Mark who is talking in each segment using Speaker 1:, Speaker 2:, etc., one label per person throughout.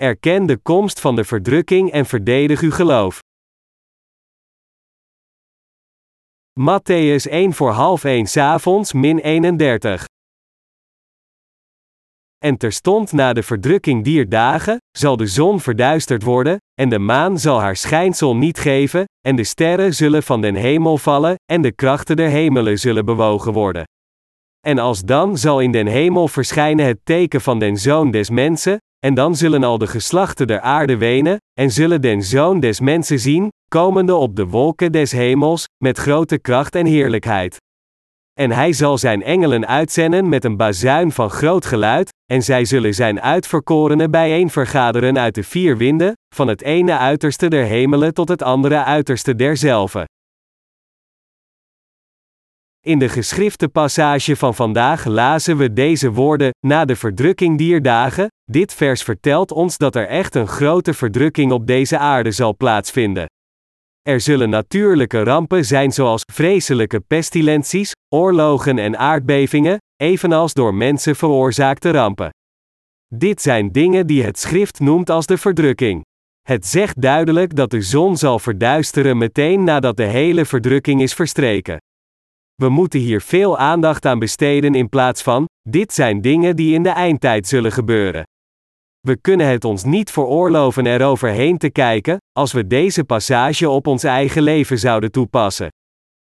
Speaker 1: Erken de komst van de verdrukking en verdedig uw geloof. Matthäus 1 voor half 1 s'avonds min 31. En terstond na de verdrukking dier dagen, zal de zon verduisterd worden, en de maan zal haar schijnsel niet geven, en de sterren zullen van den hemel vallen, en de krachten der hemelen zullen bewogen worden. En als dan zal in den hemel verschijnen het teken van den zoon des mensen, en dan zullen al de geslachten der aarde wenen, en zullen den zoon des mensen zien, komende op de wolken des hemels, met grote kracht en heerlijkheid. En hij zal zijn engelen uitzenden met een bazuin van groot geluid, en zij zullen zijn uitverkorenen bijeen vergaderen uit de vier winden, van het ene uiterste der hemelen tot het andere uiterste derzelve. In de geschrifte passage van vandaag lazen we deze woorden, na de verdrukking dier dagen, dit vers vertelt ons dat er echt een grote verdrukking op deze aarde zal plaatsvinden. Er zullen natuurlijke rampen zijn zoals vreselijke pestilenties, oorlogen en aardbevingen, evenals door mensen veroorzaakte rampen. Dit zijn dingen die het schrift noemt als de verdrukking. Het zegt duidelijk dat de zon zal verduisteren meteen nadat de hele verdrukking is verstreken. We moeten hier veel aandacht aan besteden in plaats van, dit zijn dingen die in de eindtijd zullen gebeuren. We kunnen het ons niet veroorloven eroverheen te kijken, als we deze passage op ons eigen leven zouden toepassen.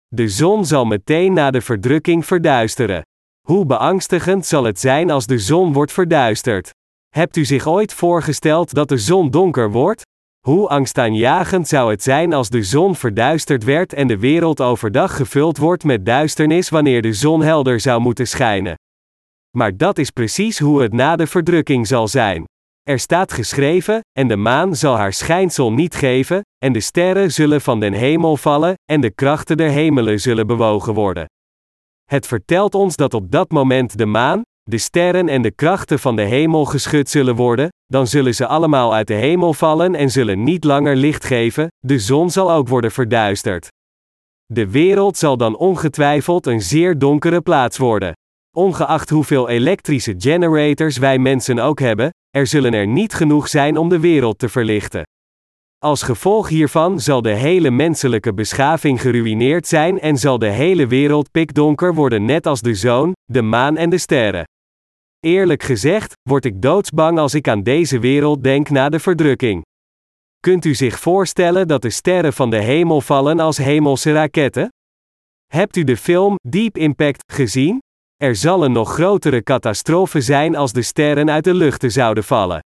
Speaker 1: De zon zal meteen na de verdrukking verduisteren. Hoe beangstigend zal het zijn als de zon wordt verduisterd? Hebt u zich ooit voorgesteld dat de zon donker wordt? Hoe angstaanjagend zou het zijn als de zon verduisterd werd en de wereld overdag gevuld wordt met duisternis wanneer de zon helder zou moeten schijnen. Maar dat is precies hoe het na de verdrukking zal zijn. Er staat geschreven: En de maan zal haar schijnsel niet geven, en de sterren zullen van den hemel vallen, en de krachten der hemelen zullen bewogen worden. Het vertelt ons dat op dat moment de maan, de sterren en de krachten van de hemel geschud zullen worden, dan zullen ze allemaal uit de hemel vallen en zullen niet langer licht geven, de zon zal ook worden verduisterd. De wereld zal dan ongetwijfeld een zeer donkere plaats worden. Ongeacht hoeveel elektrische generators wij mensen ook hebben, er zullen er niet genoeg zijn om de wereld te verlichten. Als gevolg hiervan zal de hele menselijke beschaving geruïneerd zijn en zal de hele wereld pikdonker worden net als de zon, de maan en de sterren. Eerlijk gezegd, word ik doodsbang als ik aan deze wereld denk na de verdrukking. Kunt u zich voorstellen dat de sterren van de hemel vallen als hemelse raketten? Hebt u de film Deep Impact gezien? Er zal een nog grotere catastrofe zijn als de sterren uit de luchten zouden vallen.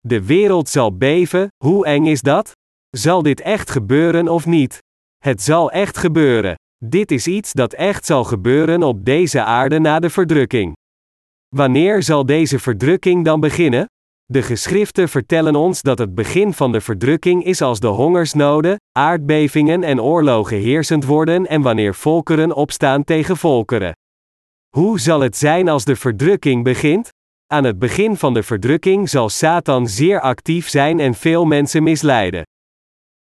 Speaker 1: De wereld zal beven, hoe eng is dat? Zal dit echt gebeuren of niet? Het zal echt gebeuren. Dit is iets dat echt zal gebeuren op deze aarde na de verdrukking. Wanneer zal deze verdrukking dan beginnen? De geschriften vertellen ons dat het begin van de verdrukking is als de hongersnoden, aardbevingen en oorlogen heersend worden en wanneer volkeren opstaan tegen volkeren. Hoe zal het zijn als de verdrukking begint? Aan het begin van de verdrukking zal Satan zeer actief zijn en veel mensen misleiden.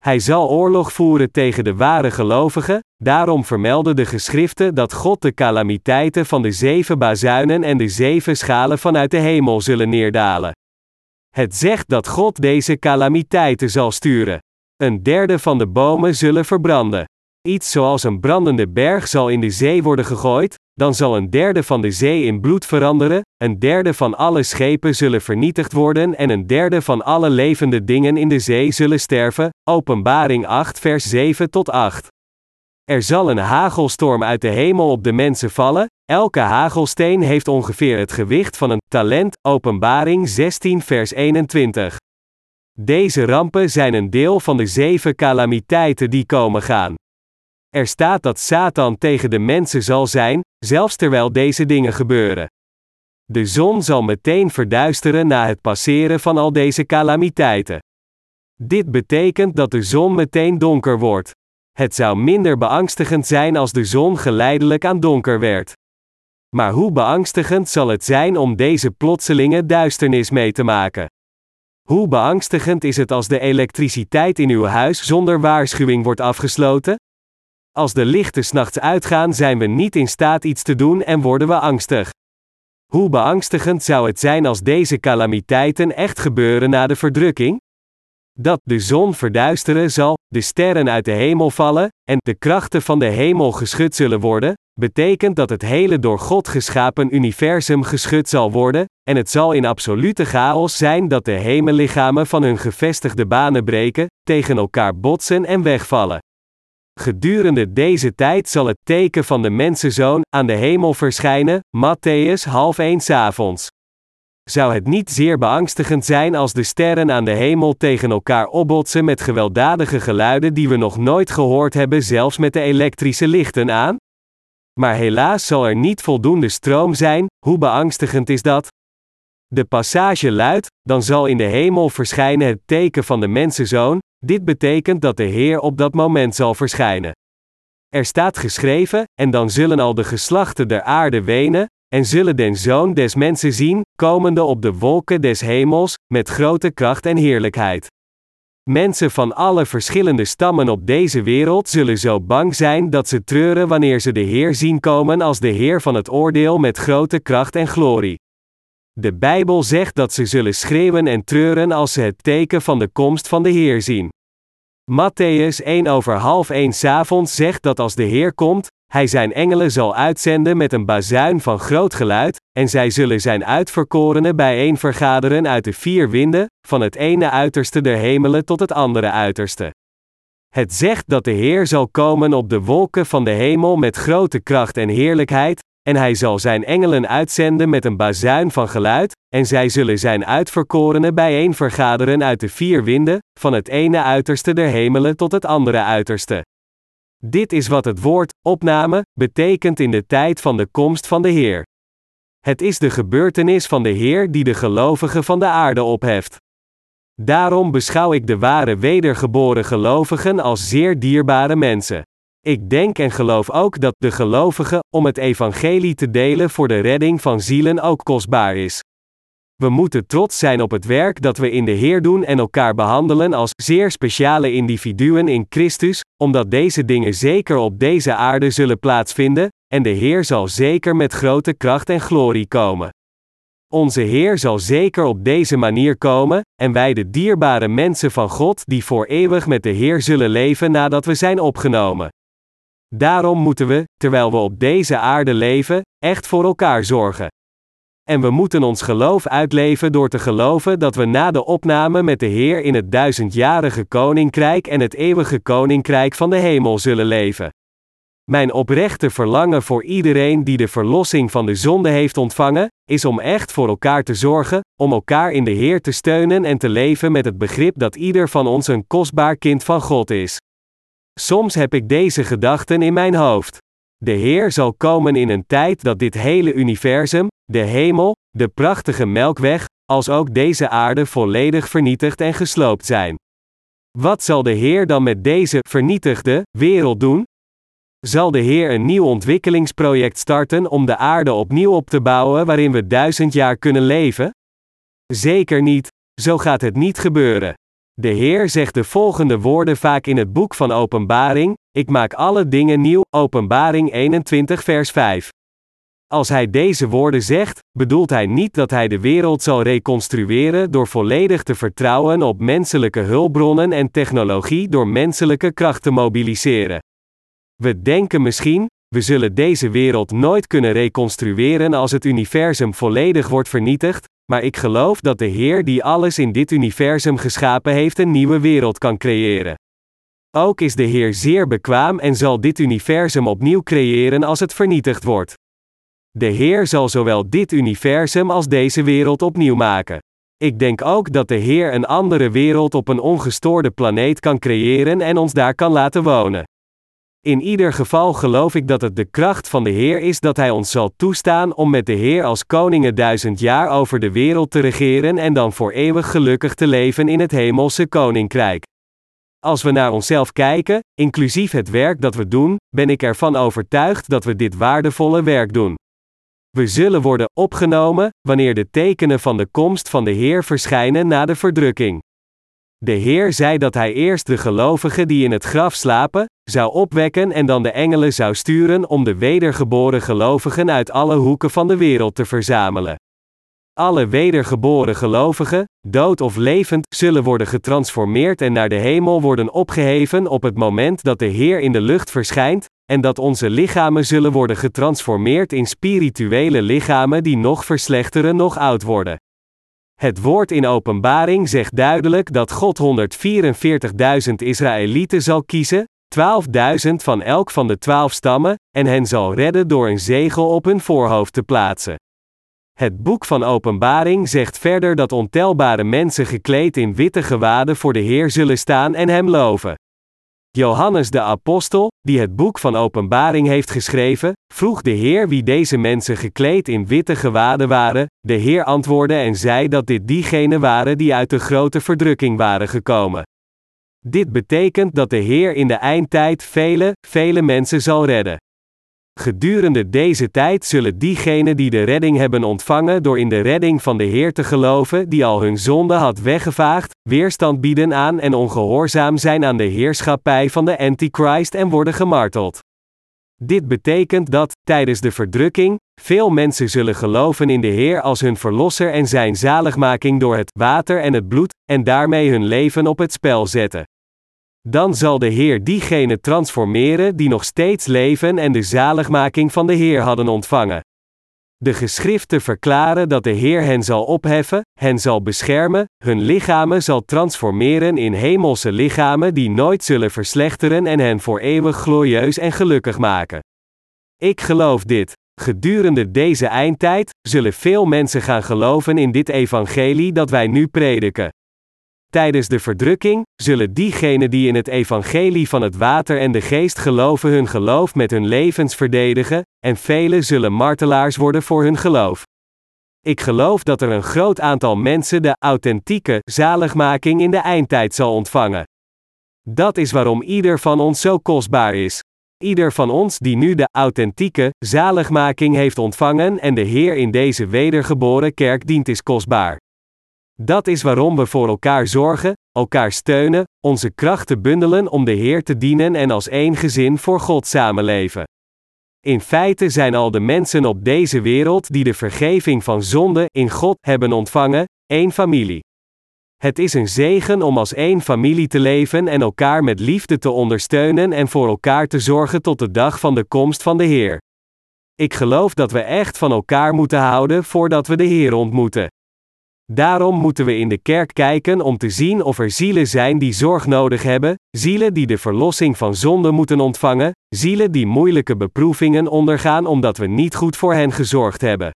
Speaker 1: Hij zal oorlog voeren tegen de ware gelovigen, daarom vermelden de geschriften dat God de calamiteiten van de zeven bazuinen en de zeven schalen vanuit de hemel zullen neerdalen. Het zegt dat God deze calamiteiten zal sturen. Een derde van de bomen zullen verbranden. Iets zoals een brandende berg zal in de zee worden gegooid, dan zal een derde van de zee in bloed veranderen, een derde van alle schepen zullen vernietigd worden en een derde van alle levende dingen in de zee zullen sterven. Openbaring 8, vers 7 tot 8. Er zal een hagelstorm uit de hemel op de mensen vallen, elke hagelsteen heeft ongeveer het gewicht van een talent. Openbaring 16, vers 21. Deze rampen zijn een deel van de zeven calamiteiten die komen gaan. Er staat dat Satan tegen de mensen zal zijn, zelfs terwijl deze dingen gebeuren. De zon zal meteen verduisteren na het passeren van al deze calamiteiten. Dit betekent dat de zon meteen donker wordt. Het zou minder beangstigend zijn als de zon geleidelijk aan donker werd. Maar hoe beangstigend zal het zijn om deze plotselinge duisternis mee te maken? Hoe beangstigend is het als de elektriciteit in uw huis zonder waarschuwing wordt afgesloten? Als de lichten s'nachts uitgaan, zijn we niet in staat iets te doen en worden we angstig. Hoe beangstigend zou het zijn als deze calamiteiten echt gebeuren na de verdrukking? Dat de zon verduisteren zal, de sterren uit de hemel vallen, en de krachten van de hemel geschud zullen worden, betekent dat het hele door God geschapen universum geschud zal worden, en het zal in absolute chaos zijn dat de hemellichamen van hun gevestigde banen breken, tegen elkaar botsen en wegvallen. Gedurende deze tijd zal het teken van de mensenzoon aan de hemel verschijnen, Matthäus half één avonds. Zou het niet zeer beangstigend zijn als de sterren aan de hemel tegen elkaar opbotsen met gewelddadige geluiden die we nog nooit gehoord hebben, zelfs met de elektrische lichten aan? Maar helaas zal er niet voldoende stroom zijn, hoe beangstigend is dat? De passage luidt: Dan zal in de hemel verschijnen het teken van de mensenzoon, dit betekent dat de Heer op dat moment zal verschijnen. Er staat geschreven: En dan zullen al de geslachten der aarde wenen, en zullen den zoon des mensen zien, komende op de wolken des hemels, met grote kracht en heerlijkheid. Mensen van alle verschillende stammen op deze wereld zullen zo bang zijn dat ze treuren wanneer ze de Heer zien komen als de Heer van het oordeel met grote kracht en glorie. De Bijbel zegt dat ze zullen schreeuwen en treuren als ze het teken van de komst van de Heer zien. Matthäus 1 over half 1 avonds zegt dat als de Heer komt, hij zijn engelen zal uitzenden met een bazuin van groot geluid, en zij zullen zijn uitverkorenen bijeen vergaderen uit de vier winden, van het ene uiterste der hemelen tot het andere uiterste. Het zegt dat de Heer zal komen op de wolken van de hemel met grote kracht en heerlijkheid, en hij zal zijn engelen uitzenden met een bazuin van geluid, en zij zullen zijn uitverkorenen bijeen vergaderen uit de vier winden, van het ene uiterste der hemelen tot het andere uiterste. Dit is wat het woord opname betekent in de tijd van de komst van de Heer. Het is de gebeurtenis van de Heer die de gelovigen van de aarde opheft. Daarom beschouw ik de ware wedergeboren gelovigen als zeer dierbare mensen. Ik denk en geloof ook dat de gelovigen, om het evangelie te delen voor de redding van zielen ook kostbaar is. We moeten trots zijn op het werk dat we in de Heer doen en elkaar behandelen als zeer speciale individuen in Christus, omdat deze dingen zeker op deze aarde zullen plaatsvinden, en de Heer zal zeker met grote kracht en glorie komen. Onze Heer zal zeker op deze manier komen, en wij de dierbare mensen van God die voor eeuwig met de Heer zullen leven nadat we zijn opgenomen. Daarom moeten we, terwijl we op deze aarde leven, echt voor elkaar zorgen. En we moeten ons geloof uitleven door te geloven dat we na de opname met de Heer in het duizendjarige koninkrijk en het eeuwige koninkrijk van de hemel zullen leven. Mijn oprechte verlangen voor iedereen die de verlossing van de zonde heeft ontvangen, is om echt voor elkaar te zorgen, om elkaar in de Heer te steunen en te leven met het begrip dat ieder van ons een kostbaar kind van God is. Soms heb ik deze gedachten in mijn hoofd. De Heer zal komen in een tijd dat dit hele universum, de hemel, de prachtige melkweg, als ook deze aarde volledig vernietigd en gesloopt zijn. Wat zal de Heer dan met deze vernietigde wereld doen? Zal de Heer een nieuw ontwikkelingsproject starten om de aarde opnieuw op te bouwen waarin we duizend jaar kunnen leven? Zeker niet, zo gaat het niet gebeuren. De Heer zegt de volgende woorden vaak in het boek van Openbaring: Ik maak alle dingen nieuw, Openbaring 21, vers 5. Als hij deze woorden zegt, bedoelt hij niet dat hij de wereld zal reconstrueren door volledig te vertrouwen op menselijke hulpbronnen en technologie door menselijke kracht te mobiliseren. We denken misschien, we zullen deze wereld nooit kunnen reconstrueren als het universum volledig wordt vernietigd, maar ik geloof dat de Heer die alles in dit universum geschapen heeft een nieuwe wereld kan creëren. Ook is de Heer zeer bekwaam en zal dit universum opnieuw creëren als het vernietigd wordt. De Heer zal zowel dit universum als deze wereld opnieuw maken. Ik denk ook dat de Heer een andere wereld op een ongestoorde planeet kan creëren en ons daar kan laten wonen. In ieder geval geloof ik dat het de kracht van de Heer is dat Hij ons zal toestaan om met de Heer als koningen duizend jaar over de wereld te regeren en dan voor eeuwig gelukkig te leven in het hemelse koninkrijk. Als we naar onszelf kijken, inclusief het werk dat we doen, ben ik ervan overtuigd dat we dit waardevolle werk doen. We zullen worden opgenomen wanneer de tekenen van de komst van de Heer verschijnen na de verdrukking. De Heer zei dat Hij eerst de gelovigen die in het graf slapen, zou opwekken en dan de engelen zou sturen om de wedergeboren gelovigen uit alle hoeken van de wereld te verzamelen. Alle wedergeboren gelovigen, dood of levend, zullen worden getransformeerd en naar de hemel worden opgeheven op het moment dat de Heer in de lucht verschijnt, en dat onze lichamen zullen worden getransformeerd in spirituele lichamen die nog verslechteren, nog oud worden. Het woord in openbaring zegt duidelijk dat God 144.000 Israëlieten zal kiezen, 12.000 van elk van de twaalf stammen, en hen zal redden door een zegel op hun voorhoofd te plaatsen. Het boek van Openbaring zegt verder dat ontelbare mensen gekleed in witte gewaden voor de Heer zullen staan en Hem loven. Johannes de Apostel, die het boek van Openbaring heeft geschreven, vroeg de Heer wie deze mensen gekleed in witte gewaden waren. De Heer antwoordde en zei dat dit diegenen waren die uit de grote verdrukking waren gekomen. Dit betekent dat de Heer in de eindtijd vele, vele mensen zal redden. Gedurende deze tijd zullen diegenen die de redding hebben ontvangen door in de redding van de Heer te geloven, die al hun zonde had weggevaagd, weerstand bieden aan en ongehoorzaam zijn aan de heerschappij van de Antichrist en worden gemarteld. Dit betekent dat, tijdens de verdrukking, veel mensen zullen geloven in de Heer als hun verlosser en zijn zaligmaking door het water en het bloed, en daarmee hun leven op het spel zetten. Dan zal de Heer diegenen transformeren die nog steeds leven en de zaligmaking van de Heer hadden ontvangen. De geschriften verklaren dat de Heer hen zal opheffen, hen zal beschermen, hun lichamen zal transformeren in hemelse lichamen die nooit zullen verslechteren en hen voor eeuwig glorieus en gelukkig maken. Ik geloof dit. Gedurende deze eindtijd zullen veel mensen gaan geloven in dit evangelie dat wij nu prediken. Tijdens de verdrukking zullen diegenen die in het evangelie van het water en de geest geloven hun geloof met hun levens verdedigen, en velen zullen martelaars worden voor hun geloof. Ik geloof dat er een groot aantal mensen de authentieke zaligmaking in de eindtijd zal ontvangen. Dat is waarom ieder van ons zo kostbaar is. Ieder van ons die nu de authentieke zaligmaking heeft ontvangen en de Heer in deze wedergeboren kerk dient is kostbaar. Dat is waarom we voor elkaar zorgen, elkaar steunen, onze krachten bundelen om de Heer te dienen en als één gezin voor God samenleven. In feite zijn al de mensen op deze wereld die de vergeving van zonde in God hebben ontvangen, één familie. Het is een zegen om als één familie te leven en elkaar met liefde te ondersteunen en voor elkaar te zorgen tot de dag van de komst van de Heer. Ik geloof dat we echt van elkaar moeten houden voordat we de Heer ontmoeten. Daarom moeten we in de kerk kijken om te zien of er zielen zijn die zorg nodig hebben, zielen die de verlossing van zonde moeten ontvangen, zielen die moeilijke beproevingen ondergaan omdat we niet goed voor hen gezorgd hebben.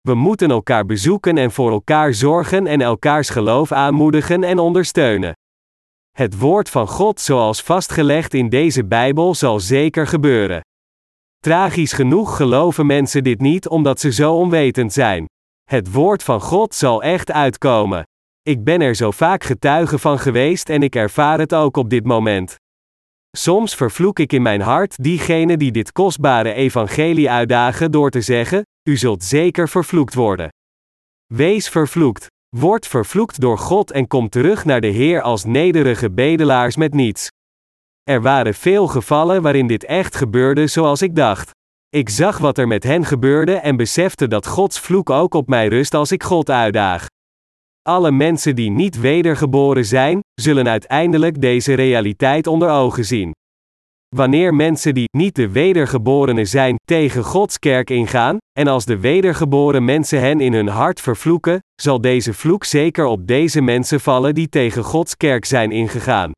Speaker 1: We moeten elkaar bezoeken en voor elkaar zorgen en elkaars geloof aanmoedigen en ondersteunen. Het woord van God zoals vastgelegd in deze Bijbel zal zeker gebeuren. Tragisch genoeg geloven mensen dit niet omdat ze zo onwetend zijn. Het woord van God zal echt uitkomen. Ik ben er zo vaak getuige van geweest en ik ervaar het ook op dit moment. Soms vervloek ik in mijn hart diegenen die dit kostbare evangelie uitdagen door te zeggen: U zult zeker vervloekt worden. Wees vervloekt. Word vervloekt door God en kom terug naar de Heer als nederige bedelaars met niets. Er waren veel gevallen waarin dit echt gebeurde zoals ik dacht. Ik zag wat er met hen gebeurde en besefte dat Gods vloek ook op mij rust als ik God uitdaag. Alle mensen die niet wedergeboren zijn, zullen uiteindelijk deze realiteit onder ogen zien. Wanneer mensen die niet de wedergeborenen zijn tegen Gods kerk ingaan, en als de wedergeboren mensen hen in hun hart vervloeken, zal deze vloek zeker op deze mensen vallen die tegen Gods kerk zijn ingegaan.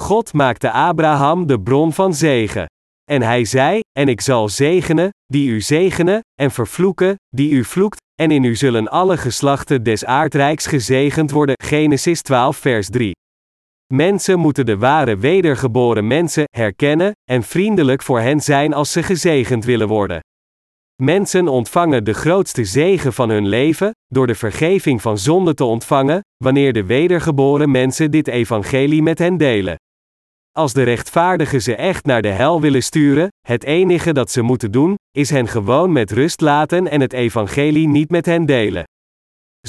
Speaker 1: God maakte Abraham de bron van zegen. En hij zei: En ik zal zegenen, die u zegenen, en vervloeken, die u vloekt, en in u zullen alle geslachten des aardrijks gezegend worden. Genesis 12, vers 3. Mensen moeten de ware wedergeboren mensen herkennen en vriendelijk voor hen zijn als ze gezegend willen worden. Mensen ontvangen de grootste zegen van hun leven, door de vergeving van zonde te ontvangen, wanneer de wedergeboren mensen dit evangelie met hen delen. Als de rechtvaardigen ze echt naar de hel willen sturen, het enige dat ze moeten doen, is hen gewoon met rust laten en het evangelie niet met hen delen.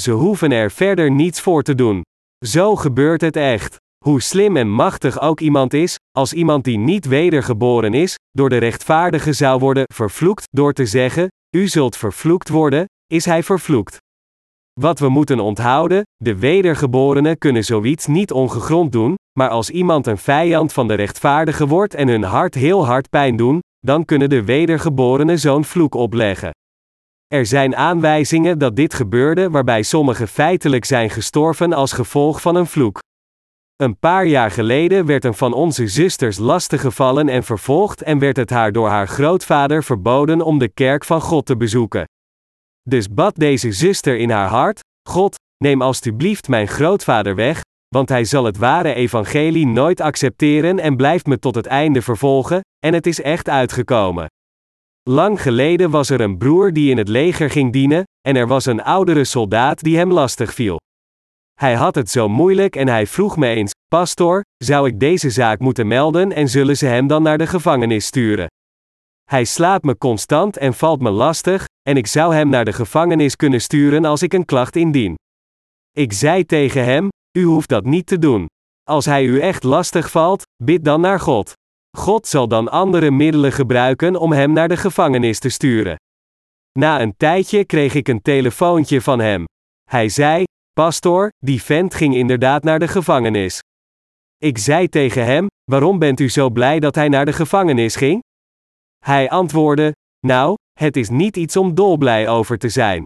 Speaker 1: Ze hoeven er verder niets voor te doen. Zo gebeurt het echt. Hoe slim en machtig ook iemand is, als iemand die niet wedergeboren is, door de rechtvaardige zou worden vervloekt door te zeggen: U zult vervloekt worden, is hij vervloekt. Wat we moeten onthouden: de wedergeborenen kunnen zoiets niet ongegrond doen, maar als iemand een vijand van de rechtvaardige wordt en hun hart heel hard pijn doen, dan kunnen de wedergeborenen zo'n vloek opleggen. Er zijn aanwijzingen dat dit gebeurde waarbij sommigen feitelijk zijn gestorven als gevolg van een vloek. Een paar jaar geleden werd een van onze zusters lastiggevallen en vervolgd en werd het haar door haar grootvader verboden om de kerk van God te bezoeken. Dus bad deze zuster in haar hart: God, neem alstublieft mijn grootvader weg, want hij zal het ware evangelie nooit accepteren en blijft me tot het einde vervolgen, en het is echt uitgekomen. Lang geleden was er een broer die in het leger ging dienen, en er was een oudere soldaat die hem lastig viel. Hij had het zo moeilijk en hij vroeg me eens: Pastor, zou ik deze zaak moeten melden en zullen ze hem dan naar de gevangenis sturen? Hij slaat me constant en valt me lastig, en ik zou hem naar de gevangenis kunnen sturen als ik een klacht indien. Ik zei tegen hem: U hoeft dat niet te doen. Als hij u echt lastig valt, bid dan naar God. God zal dan andere middelen gebruiken om hem naar de gevangenis te sturen. Na een tijdje kreeg ik een telefoontje van hem. Hij zei: Pastor, die vent ging inderdaad naar de gevangenis. Ik zei tegen hem: Waarom bent u zo blij dat hij naar de gevangenis ging? Hij antwoordde: Nou, het is niet iets om dolblij over te zijn.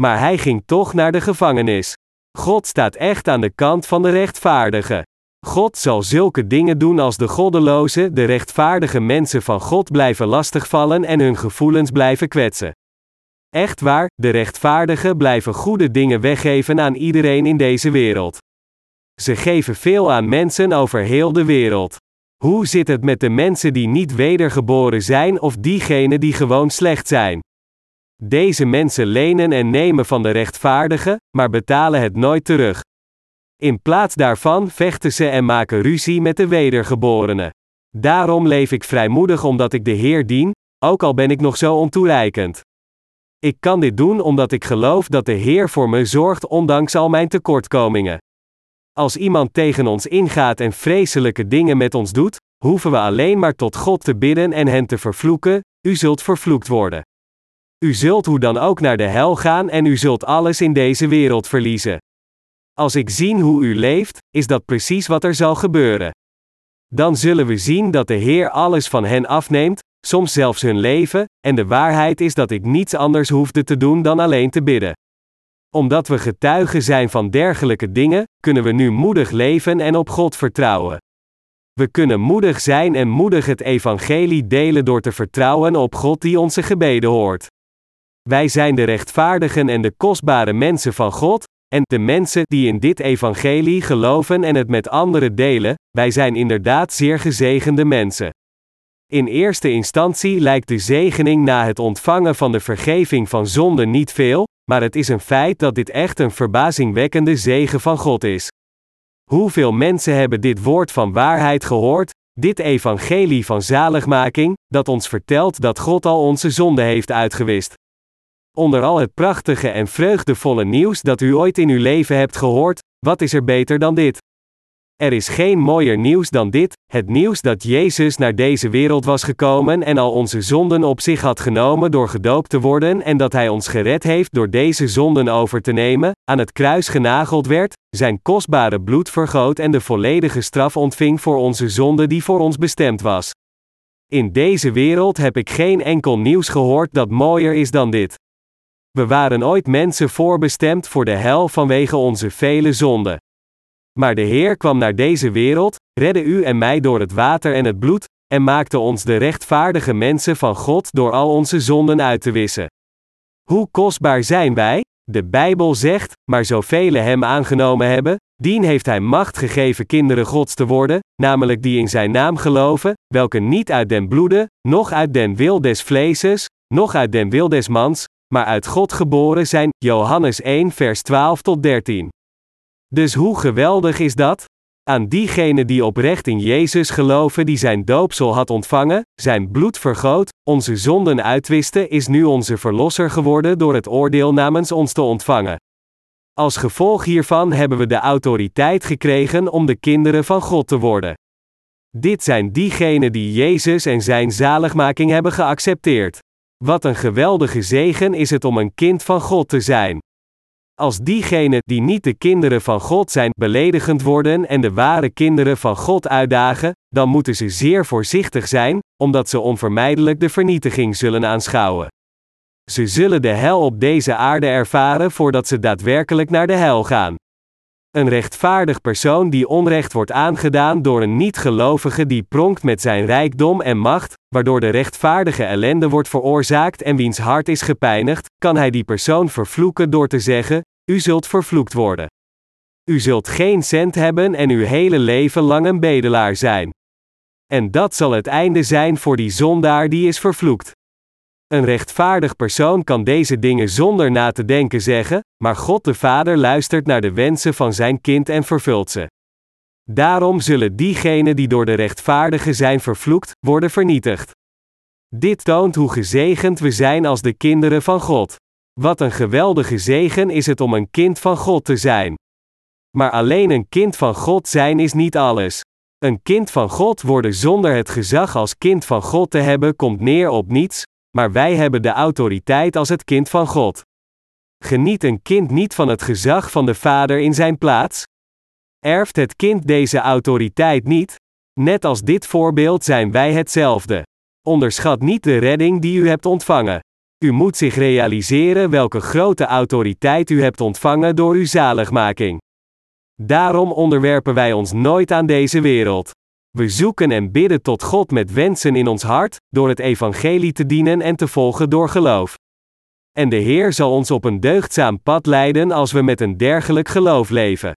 Speaker 1: Maar hij ging toch naar de gevangenis. God staat echt aan de kant van de rechtvaardigen. God zal zulke dingen doen als de goddeloze, de rechtvaardige mensen van God blijven lastigvallen en hun gevoelens blijven kwetsen. Echt waar, de rechtvaardigen blijven goede dingen weggeven aan iedereen in deze wereld. Ze geven veel aan mensen over heel de wereld. Hoe zit het met de mensen die niet wedergeboren zijn of diegenen die gewoon slecht zijn? Deze mensen lenen en nemen van de rechtvaardigen, maar betalen het nooit terug. In plaats daarvan vechten ze en maken ruzie met de wedergeborenen. Daarom leef ik vrijmoedig omdat ik de Heer dien, ook al ben ik nog zo ontoereikend. Ik kan dit doen omdat ik geloof dat de Heer voor me zorgt ondanks al mijn tekortkomingen. Als iemand tegen ons ingaat en vreselijke dingen met ons doet, hoeven we alleen maar tot God te bidden en hen te vervloeken, u zult vervloekt worden. U zult hoe dan ook naar de hel gaan en u zult alles in deze wereld verliezen. Als ik zie hoe u leeft, is dat precies wat er zal gebeuren. Dan zullen we zien dat de Heer alles van hen afneemt, soms zelfs hun leven, en de waarheid is dat ik niets anders hoefde te doen dan alleen te bidden. Omdat we getuigen zijn van dergelijke dingen, kunnen we nu moedig leven en op God vertrouwen. We kunnen moedig zijn en moedig het evangelie delen door te vertrouwen op God die onze gebeden hoort. Wij zijn de rechtvaardigen en de kostbare mensen van God, en de mensen die in dit evangelie geloven en het met anderen delen, wij zijn inderdaad zeer gezegende mensen. In eerste instantie lijkt de zegening na het ontvangen van de vergeving van zonde niet veel, maar het is een feit dat dit echt een verbazingwekkende zegen van God is. Hoeveel mensen hebben dit woord van waarheid gehoord, dit evangelie van zaligmaking, dat ons vertelt dat God al onze zonde heeft uitgewist? Onder al het prachtige en vreugdevolle nieuws dat u ooit in uw leven hebt gehoord, wat is er beter dan dit? Er is geen mooier nieuws dan dit: het nieuws dat Jezus naar deze wereld was gekomen en al onze zonden op zich had genomen door gedoopt te worden en dat Hij ons gered heeft door deze zonden over te nemen, aan het kruis genageld werd, zijn kostbare bloed vergoot en de volledige straf ontving voor onze zonde die voor ons bestemd was. In deze wereld heb ik geen enkel nieuws gehoord dat mooier is dan dit. We waren ooit mensen voorbestemd voor de hel vanwege onze vele zonden. Maar de Heer kwam naar deze wereld, redde u en mij door het water en het bloed, en maakte ons de rechtvaardige mensen van God door al onze zonden uit te wissen. Hoe kostbaar zijn wij? De Bijbel zegt, maar zoveel hem aangenomen hebben, dien heeft hij macht gegeven kinderen Gods te worden, namelijk die in zijn naam geloven, welke niet uit den bloede, noch uit den wil des vleeses, noch uit den wil des mans, maar uit God geboren zijn. Johannes 1 vers 12 tot 13. Dus hoe geweldig is dat? Aan diegenen die oprecht in Jezus geloven die zijn doopsel had ontvangen, zijn bloed vergoot, onze zonden uitwisten is nu onze verlosser geworden door het oordeel namens ons te ontvangen. Als gevolg hiervan hebben we de autoriteit gekregen om de kinderen van God te worden. Dit zijn diegenen die Jezus en zijn zaligmaking hebben geaccepteerd. Wat een geweldige zegen is het om een kind van God te zijn. Als diegenen die niet de kinderen van God zijn beledigend worden en de ware kinderen van God uitdagen, dan moeten ze zeer voorzichtig zijn, omdat ze onvermijdelijk de vernietiging zullen aanschouwen. Ze zullen de hel op deze aarde ervaren voordat ze daadwerkelijk naar de hel gaan. Een rechtvaardig persoon die onrecht wordt aangedaan door een niet-gelovige die pronkt met zijn rijkdom en macht, waardoor de rechtvaardige ellende wordt veroorzaakt en wiens hart is gepijnigd, kan hij die persoon vervloeken door te zeggen: U zult vervloekt worden. U zult geen cent hebben en uw hele leven lang een bedelaar zijn. En dat zal het einde zijn voor die zondaar die is vervloekt. Een rechtvaardig persoon kan deze dingen zonder na te denken zeggen, maar God de Vader luistert naar de wensen van zijn kind en vervult ze. Daarom zullen diegenen die door de rechtvaardige zijn vervloekt, worden vernietigd. Dit toont hoe gezegend we zijn als de kinderen van God. Wat een geweldige zegen is het om een kind van God te zijn. Maar alleen een kind van God zijn is niet alles. Een kind van God worden zonder het gezag als kind van God te hebben komt neer op niets, maar wij hebben de autoriteit als het kind van God. Geniet een kind niet van het gezag van de vader in zijn plaats? Erft het kind deze autoriteit niet? Net als dit voorbeeld zijn wij hetzelfde. Onderschat niet de redding die u hebt ontvangen. U moet zich realiseren welke grote autoriteit u hebt ontvangen door uw zaligmaking. Daarom onderwerpen wij ons nooit aan deze wereld. We zoeken en bidden tot God met wensen in ons hart, door het evangelie te dienen en te volgen door geloof. En de Heer zal ons op een deugdzaam pad leiden als we met een dergelijk geloof leven.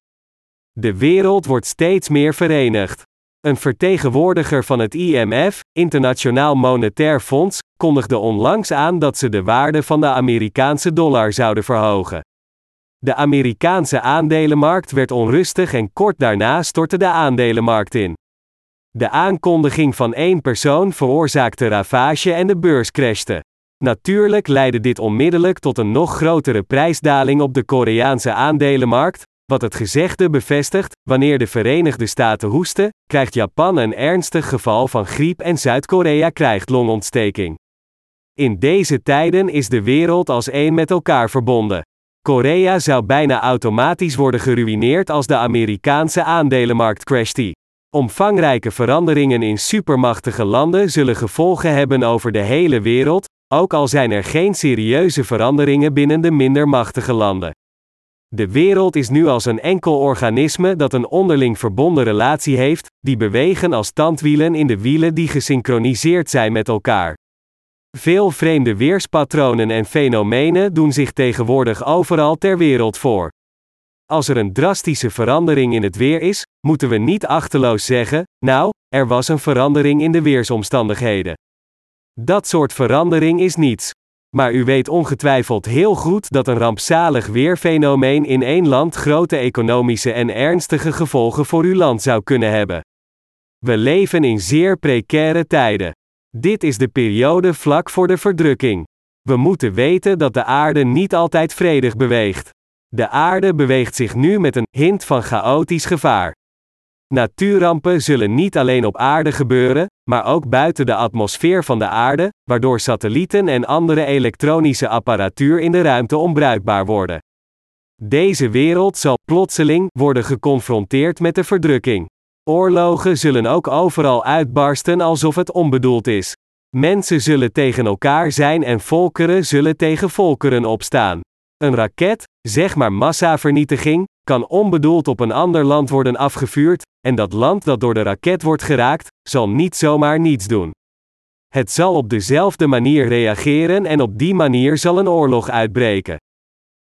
Speaker 1: De wereld wordt steeds meer verenigd. Een vertegenwoordiger van het IMF, Internationaal Monetair Fonds, kondigde onlangs aan dat ze de waarde van de Amerikaanse dollar zouden verhogen. De Amerikaanse aandelenmarkt werd onrustig en kort daarna stortte de aandelenmarkt in. De aankondiging van één persoon veroorzaakte ravage en de beurs crashte. Natuurlijk leidde dit onmiddellijk tot een nog grotere prijsdaling op de Koreaanse aandelenmarkt, wat het gezegde bevestigt: wanneer de Verenigde Staten hoesten, krijgt Japan een ernstig geval van griep en Zuid-Korea krijgt longontsteking. In deze tijden is de wereld als één met elkaar verbonden. Korea zou bijna automatisch worden geruïneerd als de Amerikaanse aandelenmarkt crashte. Omvangrijke veranderingen in supermachtige landen zullen gevolgen hebben over de hele wereld, ook al zijn er geen serieuze veranderingen binnen de minder machtige landen. De wereld is nu als een enkel organisme dat een onderling verbonden relatie heeft, die bewegen als tandwielen in de wielen die gesynchroniseerd zijn met elkaar. Veel vreemde weerspatronen en fenomenen doen zich tegenwoordig overal ter wereld voor. Als er een drastische verandering in het weer is, moeten we niet achteloos zeggen: Nou, er was een verandering in de weersomstandigheden. Dat soort verandering is niets. Maar u weet ongetwijfeld heel goed dat een rampzalig weerfenomeen in één land grote economische en ernstige gevolgen voor uw land zou kunnen hebben. We leven in zeer precaire tijden. Dit is de periode vlak voor de verdrukking. We moeten weten dat de aarde niet altijd vredig beweegt. De aarde beweegt zich nu met een hint van chaotisch gevaar. Natuurrampen zullen niet alleen op aarde gebeuren, maar ook buiten de atmosfeer van de aarde, waardoor satellieten en andere elektronische apparatuur in de ruimte onbruikbaar worden. Deze wereld zal plotseling worden geconfronteerd met de verdrukking. Oorlogen zullen ook overal uitbarsten alsof het onbedoeld is. Mensen zullen tegen elkaar zijn en volkeren zullen tegen volkeren opstaan. Een raket, zeg maar massavernietiging, kan onbedoeld op een ander land worden afgevuurd, en dat land dat door de raket wordt geraakt, zal niet zomaar niets doen. Het zal op dezelfde manier reageren en op die manier zal een oorlog uitbreken.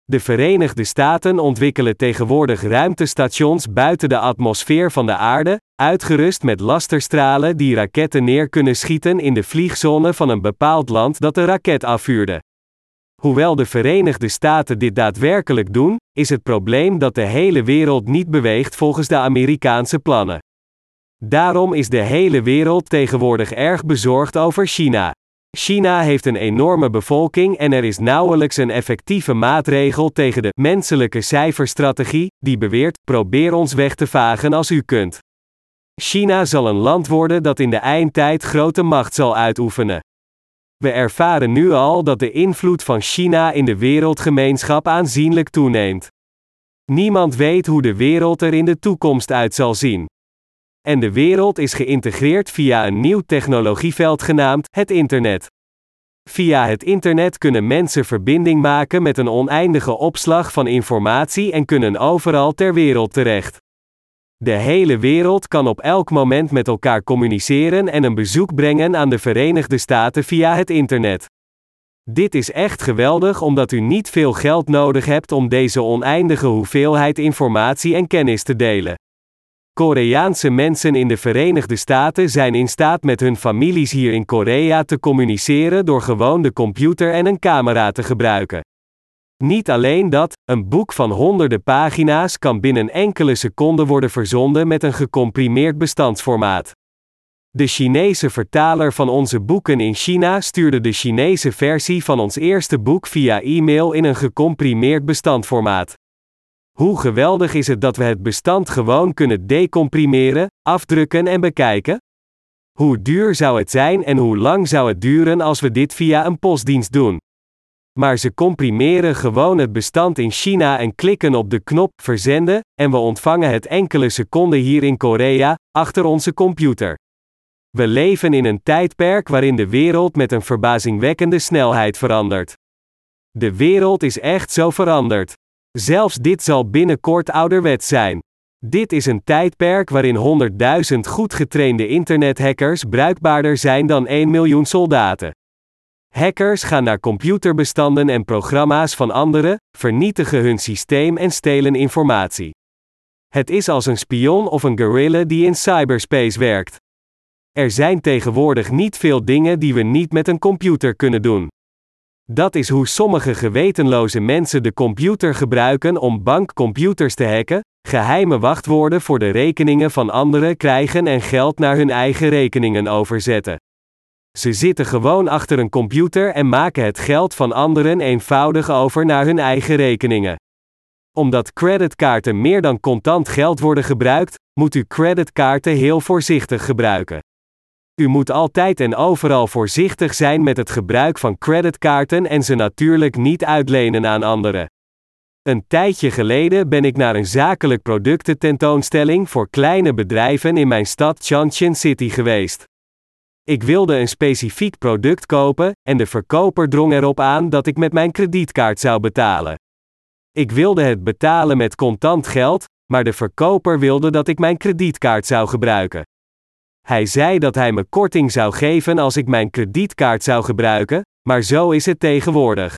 Speaker 1: De Verenigde Staten ontwikkelen tegenwoordig ruimtestations buiten de atmosfeer van de aarde, uitgerust met lasterstralen die raketten neer kunnen schieten in de vliegzone van een bepaald land dat de raket afvuurde. Hoewel de Verenigde Staten dit daadwerkelijk doen, is het probleem dat de hele wereld niet beweegt volgens de Amerikaanse plannen. Daarom is de hele wereld tegenwoordig erg bezorgd over China. China heeft een enorme bevolking en er is nauwelijks een effectieve maatregel tegen de menselijke cijferstrategie, die beweert: probeer ons weg te vagen als u kunt. China zal een land worden dat in de eindtijd grote macht zal uitoefenen. We ervaren nu al dat de invloed van China in de wereldgemeenschap aanzienlijk toeneemt. Niemand weet hoe de wereld er in de toekomst uit zal zien. En de wereld is geïntegreerd via een nieuw technologieveld genaamd het internet. Via het internet kunnen mensen verbinding maken met een oneindige opslag van informatie en kunnen overal ter wereld terecht. De hele wereld kan op elk moment met elkaar communiceren en een bezoek brengen aan de Verenigde Staten via het internet. Dit is echt geweldig omdat u niet veel geld nodig hebt om deze oneindige hoeveelheid informatie en kennis te delen. Koreaanse mensen in de Verenigde Staten zijn in staat met hun families hier in Korea te communiceren door gewoon de computer en een camera te gebruiken. Niet alleen dat, een boek van honderden pagina's kan binnen enkele seconden worden verzonden met een gecomprimeerd bestandsformaat. De Chinese vertaler van onze boeken in China stuurde de Chinese versie van ons eerste boek via e-mail in een gecomprimeerd bestandformaat. Hoe geweldig is het dat we het bestand gewoon kunnen decomprimeren, afdrukken en bekijken? Hoe duur zou het zijn en hoe lang zou het duren als we dit via een postdienst doen? Maar ze comprimeren gewoon het bestand in China en klikken op de knop verzenden, en we ontvangen het enkele seconden hier in Korea, achter onze computer. We leven in een tijdperk waarin de wereld met een verbazingwekkende snelheid verandert. De wereld is echt zo veranderd. Zelfs dit zal binnenkort ouderwet zijn. Dit is een tijdperk waarin 100.000 goed getrainde internethackers bruikbaarder zijn dan 1 miljoen soldaten. Hackers gaan naar computerbestanden en programma's van anderen, vernietigen hun systeem en stelen informatie. Het is als een spion of een guerrilla die in cyberspace werkt. Er zijn tegenwoordig niet veel dingen die we niet met een computer kunnen doen. Dat is hoe sommige gewetenloze mensen de computer gebruiken om bankcomputers te hacken, geheime wachtwoorden voor de rekeningen van anderen krijgen en geld naar hun eigen rekeningen overzetten. Ze zitten gewoon achter een computer en maken het geld van anderen eenvoudig over naar hun eigen rekeningen. Omdat creditkaarten meer dan contant geld worden gebruikt, moet u creditkaarten heel voorzichtig gebruiken. U moet altijd en overal voorzichtig zijn met het gebruik van creditkaarten en ze natuurlijk niet uitlenen aan anderen. Een tijdje geleden ben ik naar een zakelijk productententoonstelling voor kleine bedrijven in mijn stad Changchun City geweest. Ik wilde een specifiek product kopen, en de verkoper drong erop aan dat ik met mijn kredietkaart zou betalen. Ik wilde het betalen met contant geld, maar de verkoper wilde dat ik mijn kredietkaart zou gebruiken. Hij zei dat hij me korting zou geven als ik mijn kredietkaart zou gebruiken, maar zo is het tegenwoordig.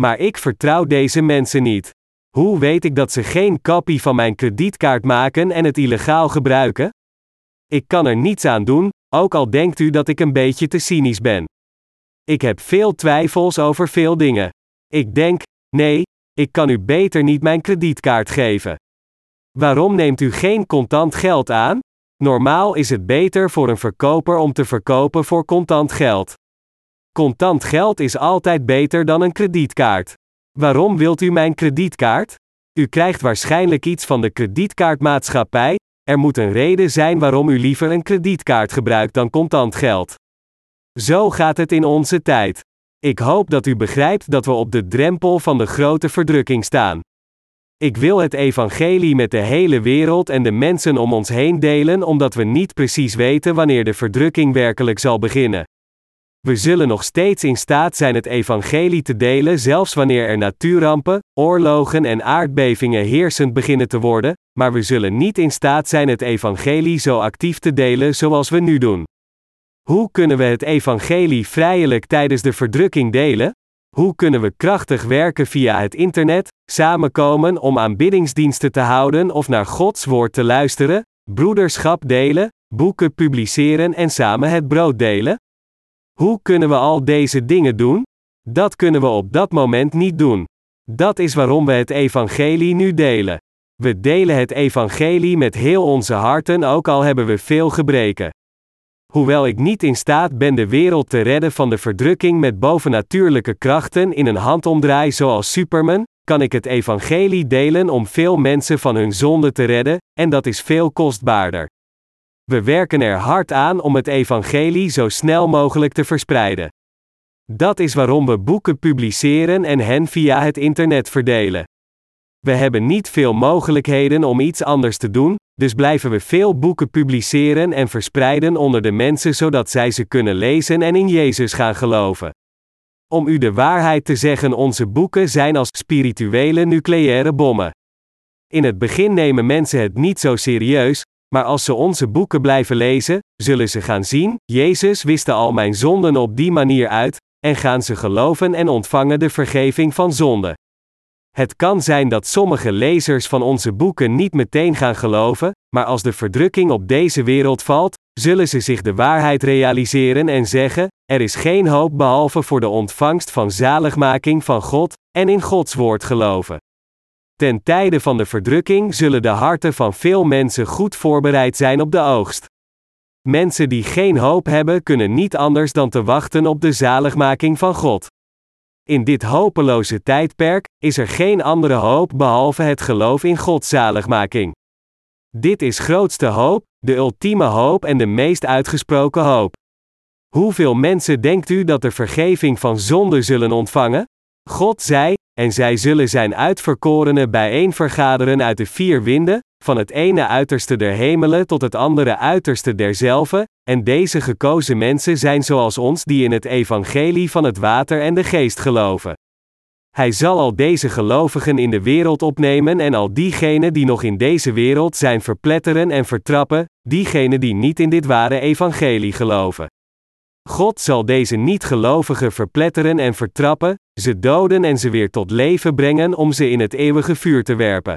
Speaker 1: Maar ik vertrouw deze mensen niet. Hoe weet ik dat ze geen kopie van mijn kredietkaart maken en het illegaal gebruiken? Ik kan er niets aan doen, ook al denkt u dat ik een beetje te cynisch ben. Ik heb veel twijfels over veel dingen. Ik denk, nee, ik kan u beter niet mijn kredietkaart geven. Waarom neemt u geen contant geld aan? Normaal is het beter voor een verkoper om te verkopen voor contant geld. Contant geld is altijd beter dan een kredietkaart. Waarom wilt u mijn kredietkaart? U krijgt waarschijnlijk iets van de kredietkaartmaatschappij, er moet een reden zijn waarom u liever een kredietkaart gebruikt dan contant geld. Zo gaat het in onze tijd. Ik hoop dat u begrijpt dat we op de drempel van de grote verdrukking staan. Ik wil het evangelie met de hele wereld en de mensen om ons heen delen omdat we niet precies weten wanneer de verdrukking werkelijk zal beginnen. We zullen nog steeds in staat zijn het evangelie te delen zelfs wanneer er natuurrampen, oorlogen en aardbevingen heersend beginnen te worden, maar we zullen niet in staat zijn het evangelie zo actief te delen zoals we nu doen. Hoe kunnen we het evangelie vrijelijk tijdens de verdrukking delen? Hoe kunnen we krachtig werken via het internet, samenkomen om aanbiddingsdiensten te houden of naar Gods woord te luisteren, broederschap delen, boeken publiceren en samen het brood delen? Hoe kunnen we al deze dingen doen? Dat kunnen we op dat moment niet doen. Dat is waarom we het evangelie nu delen. We delen het evangelie met heel onze harten ook al hebben we veel gebreken. Hoewel ik niet in staat ben de wereld te redden van de verdrukking met bovennatuurlijke krachten in een handomdraai zoals Superman, kan ik het evangelie delen om veel mensen van hun zonde te redden, en dat is veel kostbaarder. We werken er hard aan om het evangelie zo snel mogelijk te verspreiden. Dat is waarom we boeken publiceren en hen via het internet verdelen. We hebben niet veel mogelijkheden om iets anders te doen, dus blijven we veel boeken publiceren en verspreiden onder de mensen zodat zij ze kunnen lezen en in Jezus gaan geloven. Om u de waarheid te zeggen, onze boeken zijn als spirituele nucleaire bommen. In het begin nemen mensen het niet zo serieus, maar als ze onze boeken blijven lezen, zullen ze gaan zien: Jezus wist al mijn zonden op die manier uit, en gaan ze geloven en ontvangen de vergeving van zonde. Het kan zijn dat sommige lezers van onze boeken niet meteen gaan geloven, maar als de verdrukking op deze wereld valt, zullen ze zich de waarheid realiseren en zeggen: Er is geen hoop behalve voor de ontvangst van zaligmaking van God, en in Gods woord geloven. Ten tijde van de verdrukking zullen de harten van veel mensen goed voorbereid zijn op de oogst. Mensen die geen hoop hebben, kunnen niet anders dan te wachten op de zaligmaking van God. In dit hopeloze tijdperk is er geen andere hoop behalve het geloof in Gods zaligmaking. Dit is grootste hoop, de ultieme hoop en de meest uitgesproken hoop. Hoeveel mensen denkt u dat de vergeving van zonde zullen ontvangen? God zei: En zij zullen zijn uitverkorenen bijeen vergaderen uit de vier winden, van het ene uiterste der hemelen tot het andere uiterste derzelve, en deze gekozen mensen zijn zoals ons die in het evangelie van het water en de geest geloven. Hij zal al deze gelovigen in de wereld opnemen en al diegenen die nog in deze wereld zijn verpletteren en vertrappen, diegenen die niet in dit ware evangelie geloven. God zal deze niet-gelovigen verpletteren en vertrappen, ze doden en ze weer tot leven brengen om ze in het eeuwige vuur te werpen.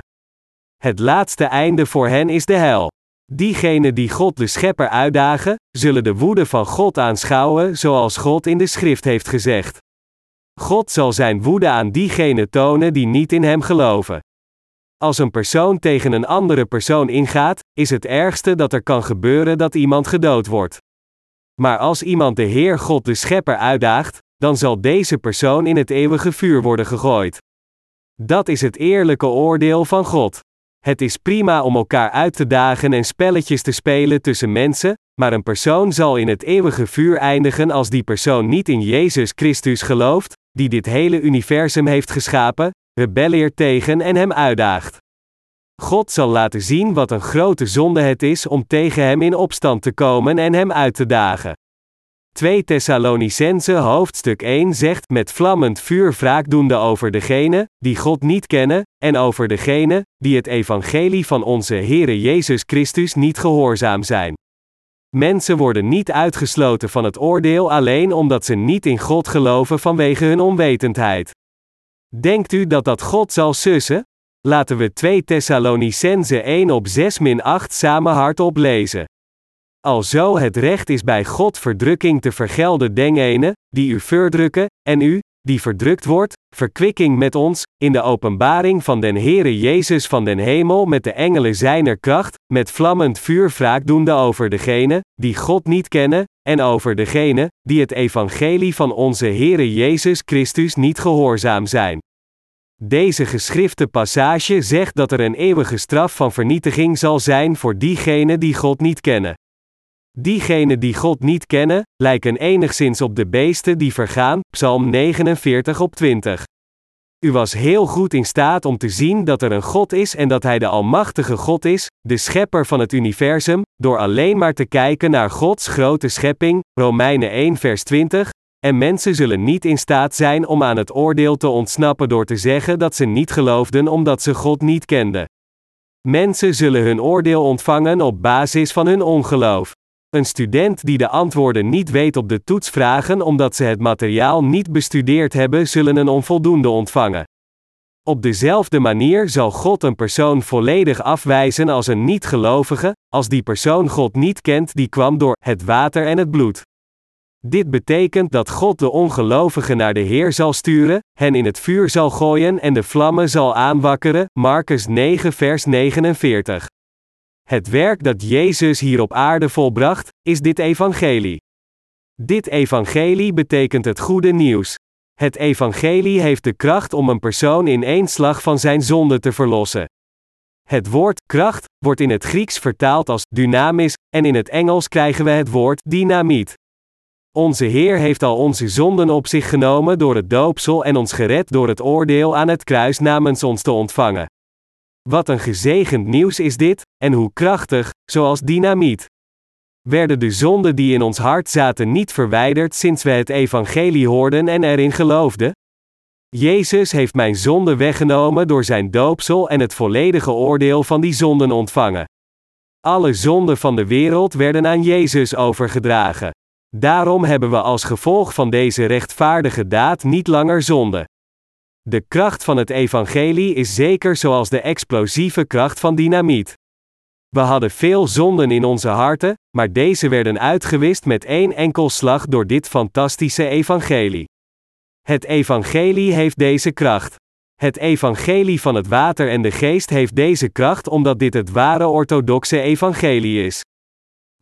Speaker 1: Het laatste einde voor hen is de hel. Diegenen die God de Schepper uitdagen, zullen de woede van God aanschouwen, zoals God in de schrift heeft gezegd. God zal zijn woede aan diegenen tonen die niet in hem geloven. Als een persoon tegen een andere persoon ingaat, is het ergste dat er kan gebeuren dat iemand gedood wordt. Maar als iemand de Heer God de Schepper uitdaagt, dan zal deze persoon in het eeuwige vuur worden gegooid. Dat is het eerlijke oordeel van God. Het is prima om elkaar uit te dagen en spelletjes te spelen tussen mensen, maar een persoon zal in het eeuwige vuur eindigen als die persoon niet in Jezus Christus gelooft, die dit hele universum heeft geschapen, rebelleert tegen en hem uitdaagt. God zal laten zien wat een grote zonde het is om tegen hem in opstand te komen en hem uit te dagen. 2 Thessalonicense hoofdstuk 1 zegt met vlammend vuur wraakdoende over degene, die God niet kennen, en over degene, die het evangelie van onze Heere Jezus Christus niet gehoorzaam zijn. Mensen worden niet uitgesloten van het oordeel alleen omdat ze niet in God geloven vanwege hun onwetendheid. Denkt u dat dat God zal sussen? Laten we 2 Thessalonicense 1 op 6 min 8 samen hardop lezen. Alzo het recht is bij God verdrukking te vergelden dengene, die u verdrukken, en u, die verdrukt wordt, verkwikking met ons, in de openbaring van den Heere Jezus van den hemel met de engelen zijner kracht, met vlammend vuur wraak doende over degene, die God niet kennen, en over degene, die het evangelie van onze Heere Jezus Christus niet gehoorzaam zijn. Deze geschrifte passage zegt dat er een eeuwige straf van vernietiging zal zijn voor diegenen die God niet kennen. Diegenen die God niet kennen, lijken enigszins op de beesten die vergaan, Psalm 49 op 20. U was heel goed in staat om te zien dat er een God is en dat Hij de Almachtige God is, de Schepper van het universum, door alleen maar te kijken naar Gods grote schepping, Romeinen 1 vers 20, en mensen zullen niet in staat zijn om aan het oordeel te ontsnappen door te zeggen dat ze niet geloofden omdat ze God niet kenden. Mensen zullen hun oordeel ontvangen op basis van hun ongeloof. Een student die de antwoorden niet weet op de toets vragen omdat ze het materiaal niet bestudeerd hebben, zullen een onvoldoende ontvangen. Op dezelfde manier zal God een persoon volledig afwijzen als een niet-gelovige, als die persoon God niet kent die kwam door het water en het bloed. Dit betekent dat God de ongelovigen naar de Heer zal sturen, hen in het vuur zal gooien en de vlammen zal aanwakkeren. Marcus 9 vers 49. Het werk dat Jezus hier op aarde volbracht, is dit evangelie. Dit evangelie betekent het goede nieuws. Het evangelie heeft de kracht om een persoon in één slag van zijn zonde te verlossen. Het woord kracht wordt in het Grieks vertaald als dynamis en in het Engels krijgen we het woord dynamiet. Onze Heer heeft al onze zonden op zich genomen door het doopsel en ons gered door het oordeel aan het kruis namens ons te ontvangen. Wat een gezegend nieuws is dit, en hoe krachtig, zoals dynamiet. Werden de zonden die in ons hart zaten niet verwijderd sinds we het evangelie hoorden en erin geloofden? Jezus heeft mijn zonde weggenomen door zijn doopsel en het volledige oordeel van die zonden ontvangen. Alle zonden van de wereld werden aan Jezus overgedragen. Daarom hebben we als gevolg van deze rechtvaardige daad niet langer zonde. De kracht van het evangelie is zeker zoals de explosieve kracht van dynamiet. We hadden veel zonden in onze harten, maar deze werden uitgewist met één enkel slag door dit fantastische evangelie. Het evangelie heeft deze kracht. Het evangelie van het water en de geest heeft deze kracht omdat dit het ware orthodoxe evangelie is.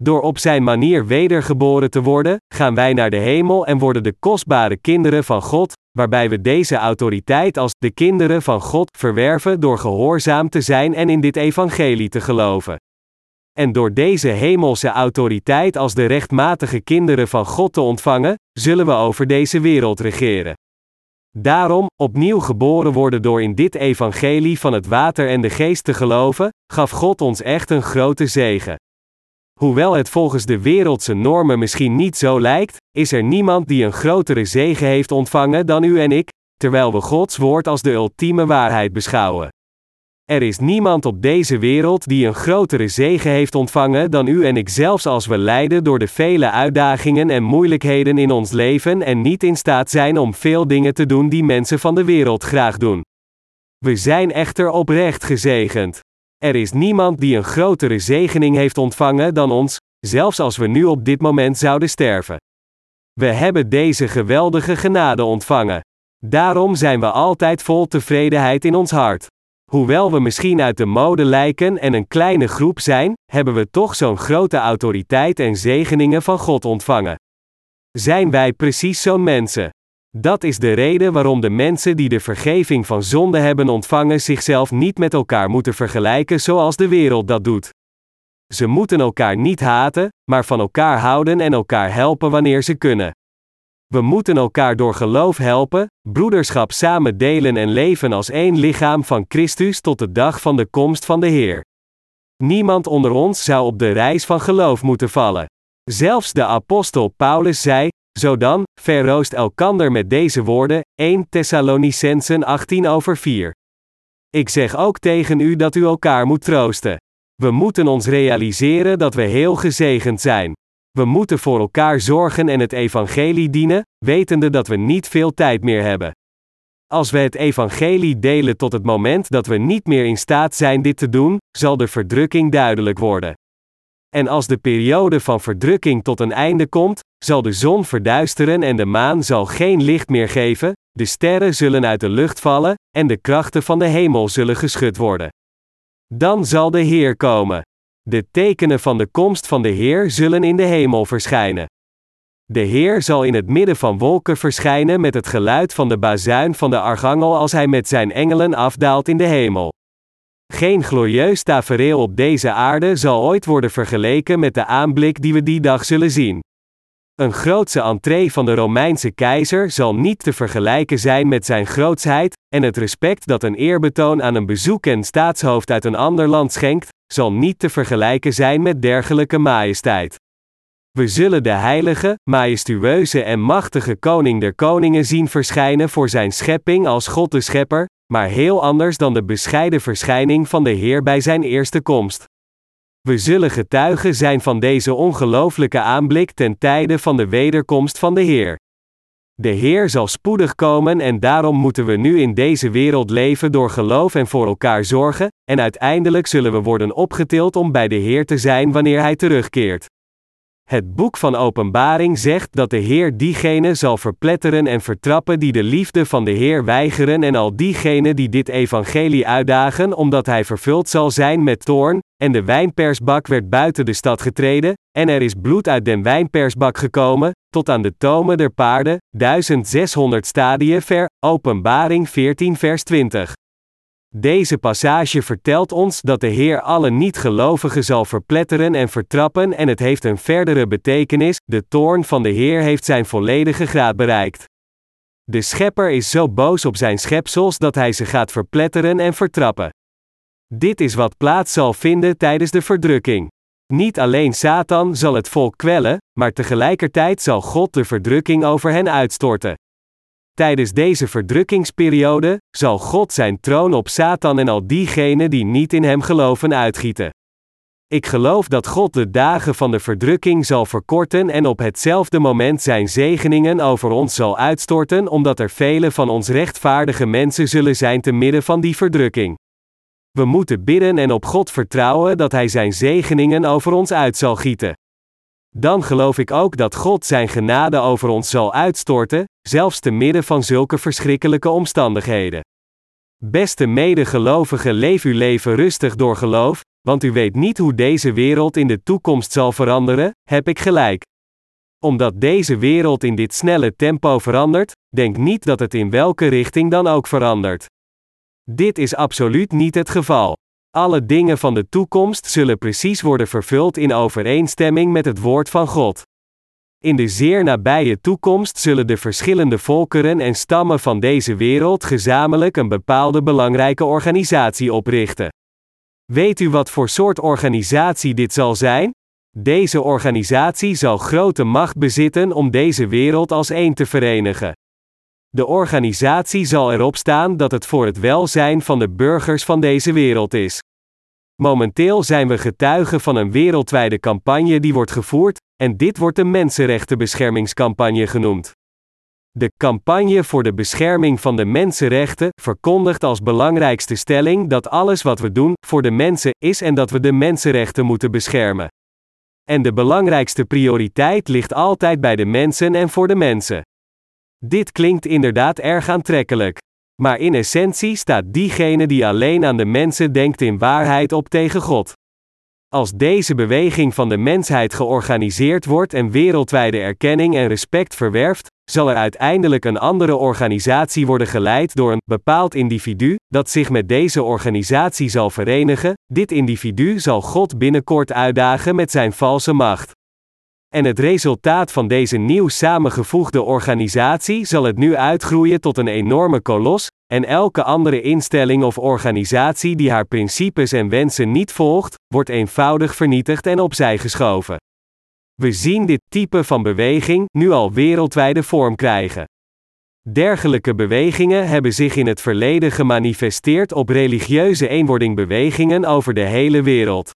Speaker 1: Door op zijn manier wedergeboren te worden, gaan wij naar de hemel en worden de kostbare kinderen van God, waarbij we deze autoriteit als de kinderen van God verwerven door gehoorzaam te zijn en in dit evangelie te geloven. En door deze hemelse autoriteit als de rechtmatige kinderen van God te ontvangen, zullen we over deze wereld regeren. Daarom, opnieuw geboren worden door in dit evangelie van het water en de geest te geloven, gaf God ons echt een grote zegen. Hoewel het volgens de wereldse normen misschien niet zo lijkt, is er niemand die een grotere zegen heeft ontvangen dan u en ik, terwijl we Gods woord als de ultieme waarheid beschouwen. Er is niemand op deze wereld die een grotere zegen heeft ontvangen dan u en ik, zelfs als we lijden door de vele uitdagingen en moeilijkheden in ons leven en niet in staat zijn om veel dingen te doen die mensen van de wereld graag doen. We zijn echter oprecht gezegend. Er is niemand die een grotere zegening heeft ontvangen dan ons, zelfs als we nu op dit moment zouden sterven. We hebben deze geweldige genade ontvangen. Daarom zijn we altijd vol tevredenheid in ons hart. Hoewel we misschien uit de mode lijken en een kleine groep zijn, hebben we toch zo'n grote autoriteit en zegeningen van God ontvangen. Zijn wij precies zo'n mensen? Dat is de reden waarom de mensen die de vergeving van zonde hebben ontvangen zichzelf niet met elkaar moeten vergelijken zoals de wereld dat doet. Ze moeten elkaar niet haten, maar van elkaar houden en elkaar helpen wanneer ze kunnen. We moeten elkaar door geloof helpen, broederschap samen delen en leven als één lichaam van Christus tot de dag van de komst van de Heer. Niemand onder ons zou op de reis van geloof moeten vallen. Zelfs de apostel Paulus zei: Zo dan, verroost elkander met deze woorden, 1 Thessalonicensen 18 over 4. Ik zeg ook tegen u dat u elkaar moet troosten. We moeten ons realiseren dat we heel gezegend zijn. We moeten voor elkaar zorgen en het evangelie dienen, wetende dat we niet veel tijd meer hebben. Als we het evangelie delen tot het moment dat we niet meer in staat zijn dit te doen, zal de verdrukking duidelijk worden. En als de periode van verdrukking tot een einde komt, zal de zon verduisteren en de maan zal geen licht meer geven, de sterren zullen uit de lucht vallen, en de krachten van de hemel zullen geschud worden. Dan zal de Heer komen. De tekenen van de komst van de Heer zullen in de hemel verschijnen. De Heer zal in het midden van wolken verschijnen met het geluid van de bazuin van de archangel als hij met zijn engelen afdaalt in de hemel. Geen glorieus tafereel op deze aarde zal ooit worden vergeleken met de aanblik die we die dag zullen zien. Een grootse entree van de Romeinse keizer zal niet te vergelijken zijn met zijn grootsheid, en het respect dat een eerbetoon aan een bezoek en staatshoofd uit een ander land schenkt, zal niet te vergelijken zijn met dergelijke majesteit. We zullen de heilige, majestueuze en machtige koning der koningen zien verschijnen voor zijn schepping als God de schepper, maar heel anders dan de bescheiden verschijning van de Heer bij zijn eerste komst. We zullen getuigen zijn van deze ongelooflijke aanblik ten tijde van de wederkomst van de Heer. De Heer zal spoedig komen en daarom moeten we nu in deze wereld leven door geloof en voor elkaar zorgen, en uiteindelijk zullen we worden opgetild om bij de Heer te zijn wanneer Hij terugkeert. Het boek van Openbaring zegt dat de Heer diegenen zal verpletteren en vertrappen die de liefde van de Heer weigeren en al diegenen die dit evangelie uitdagen omdat hij vervuld zal zijn met toorn, en de wijnpersbak werd buiten de stad getreden, en er is bloed uit den wijnpersbak gekomen, tot aan de tomen der paarden, 1600 stadien ver, Openbaring 14 vers 20. Deze passage vertelt ons dat de Heer alle niet-gelovigen zal verpletteren en vertrappen en het heeft een verdere betekenis, de toorn van de Heer heeft zijn volledige graad bereikt. De schepper is zo boos op zijn schepsels dat hij ze gaat verpletteren en vertrappen. Dit is wat plaats zal vinden tijdens de verdrukking. Niet alleen Satan zal het volk kwellen, maar tegelijkertijd zal God de verdrukking over hen uitstorten. Tijdens deze verdrukkingsperiode zal God zijn troon op Satan en al diegenen die niet in hem geloven uitgieten. Ik geloof dat God de dagen van de verdrukking zal verkorten en op hetzelfde moment zijn zegeningen over ons zal uitstorten, omdat er vele van ons rechtvaardige mensen zullen zijn te midden van die verdrukking. We moeten bidden en op God vertrouwen dat Hij zijn zegeningen over ons uit zal gieten. Dan geloof ik ook dat God zijn genade over ons zal uitstorten, zelfs te midden van zulke verschrikkelijke omstandigheden. Beste medegelovigen, leef uw leven rustig door geloof, want u weet niet hoe deze wereld in de toekomst zal veranderen, heb ik gelijk. Omdat deze wereld in dit snelle tempo verandert, denk niet dat het in welke richting dan ook verandert. Dit is absoluut niet het geval. Alle dingen van de toekomst zullen precies worden vervuld in overeenstemming met het woord van God. In de zeer nabije toekomst zullen de verschillende volkeren en stammen van deze wereld gezamenlijk een bepaalde belangrijke organisatie oprichten. Weet u wat voor soort organisatie dit zal zijn? Deze organisatie zal grote macht bezitten om deze wereld als één te verenigen. De organisatie zal erop staan dat het voor het welzijn van de burgers van deze wereld is. Momenteel zijn we getuigen van een wereldwijde campagne die wordt gevoerd, en dit wordt de Mensenrechtenbeschermingscampagne genoemd. De campagne voor de bescherming van de mensenrechten verkondigt als belangrijkste stelling dat alles wat we doen voor de mensen is en dat we de mensenrechten moeten beschermen. En de belangrijkste prioriteit ligt altijd bij de mensen en voor de mensen. Dit klinkt inderdaad erg aantrekkelijk. Maar in essentie staat diegene die alleen aan de mensen denkt in waarheid op tegen God. Als deze beweging van de mensheid georganiseerd wordt en wereldwijde erkenning en respect verwerft, zal er uiteindelijk een andere organisatie worden geleid door een bepaald individu, dat zich met deze organisatie zal verenigen. Dit individu zal God binnenkort uitdagen met zijn valse macht. En het resultaat van deze nieuw samengevoegde organisatie zal het nu uitgroeien tot een enorme kolos, en elke andere instelling of organisatie die haar principes en wensen niet volgt, wordt eenvoudig vernietigd en opzij geschoven. We zien dit type van beweging nu al wereldwijde vorm krijgen. Dergelijke bewegingen hebben zich in het verleden gemanifesteerd op religieuze eenwordingbewegingen over de hele wereld.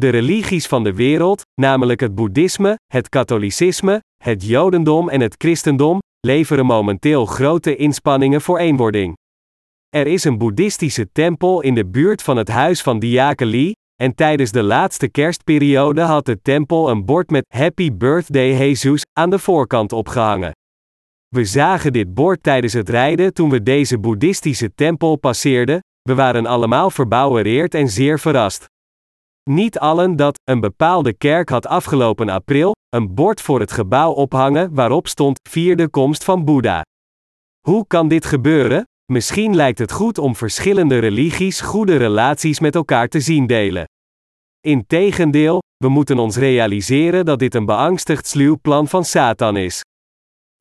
Speaker 1: De religies van de wereld, namelijk het boeddhisme, het katholicisme, het jodendom en het christendom, leveren momenteel grote inspanningen voor eenwording. Er is een boeddhistische tempel in de buurt van het huis van Diakeli, en tijdens de laatste kerstperiode had de tempel een bord met Happy Birthday Jesus aan de voorkant opgehangen. We zagen dit bord tijdens het rijden toen we deze boeddhistische tempel passeerden, we waren allemaal verbouwereerd en zeer verrast. Niet allen dat een bepaalde kerk had afgelopen april een bord voor het gebouw ophangen waarop stond vierde komst van Boeddha. Hoe kan dit gebeuren? Misschien lijkt het goed om verschillende religies goede relaties met elkaar te zien delen. Integendeel, we moeten ons realiseren dat dit een beangstigd sluw plan van Satan is.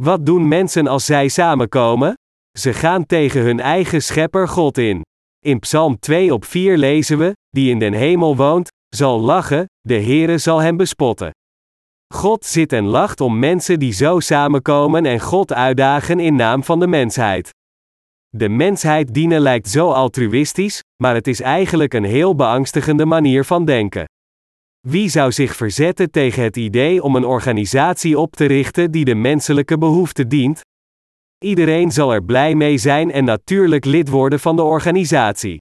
Speaker 1: Wat doen mensen als zij samenkomen? Ze gaan tegen hun eigen schepper God in. In Psalm 2 op 4 lezen we: Die in den hemel woont, zal lachen, de Heere zal hem bespotten. God zit en lacht om mensen die zo samenkomen en God uitdagen in naam van de mensheid. De mensheid dienen lijkt zo altruïstisch, maar het is eigenlijk een heel beangstigende manier van denken. Wie zou zich verzetten tegen het idee om een organisatie op te richten die de menselijke behoeften dient? Iedereen zal er blij mee zijn en natuurlijk lid worden van de organisatie.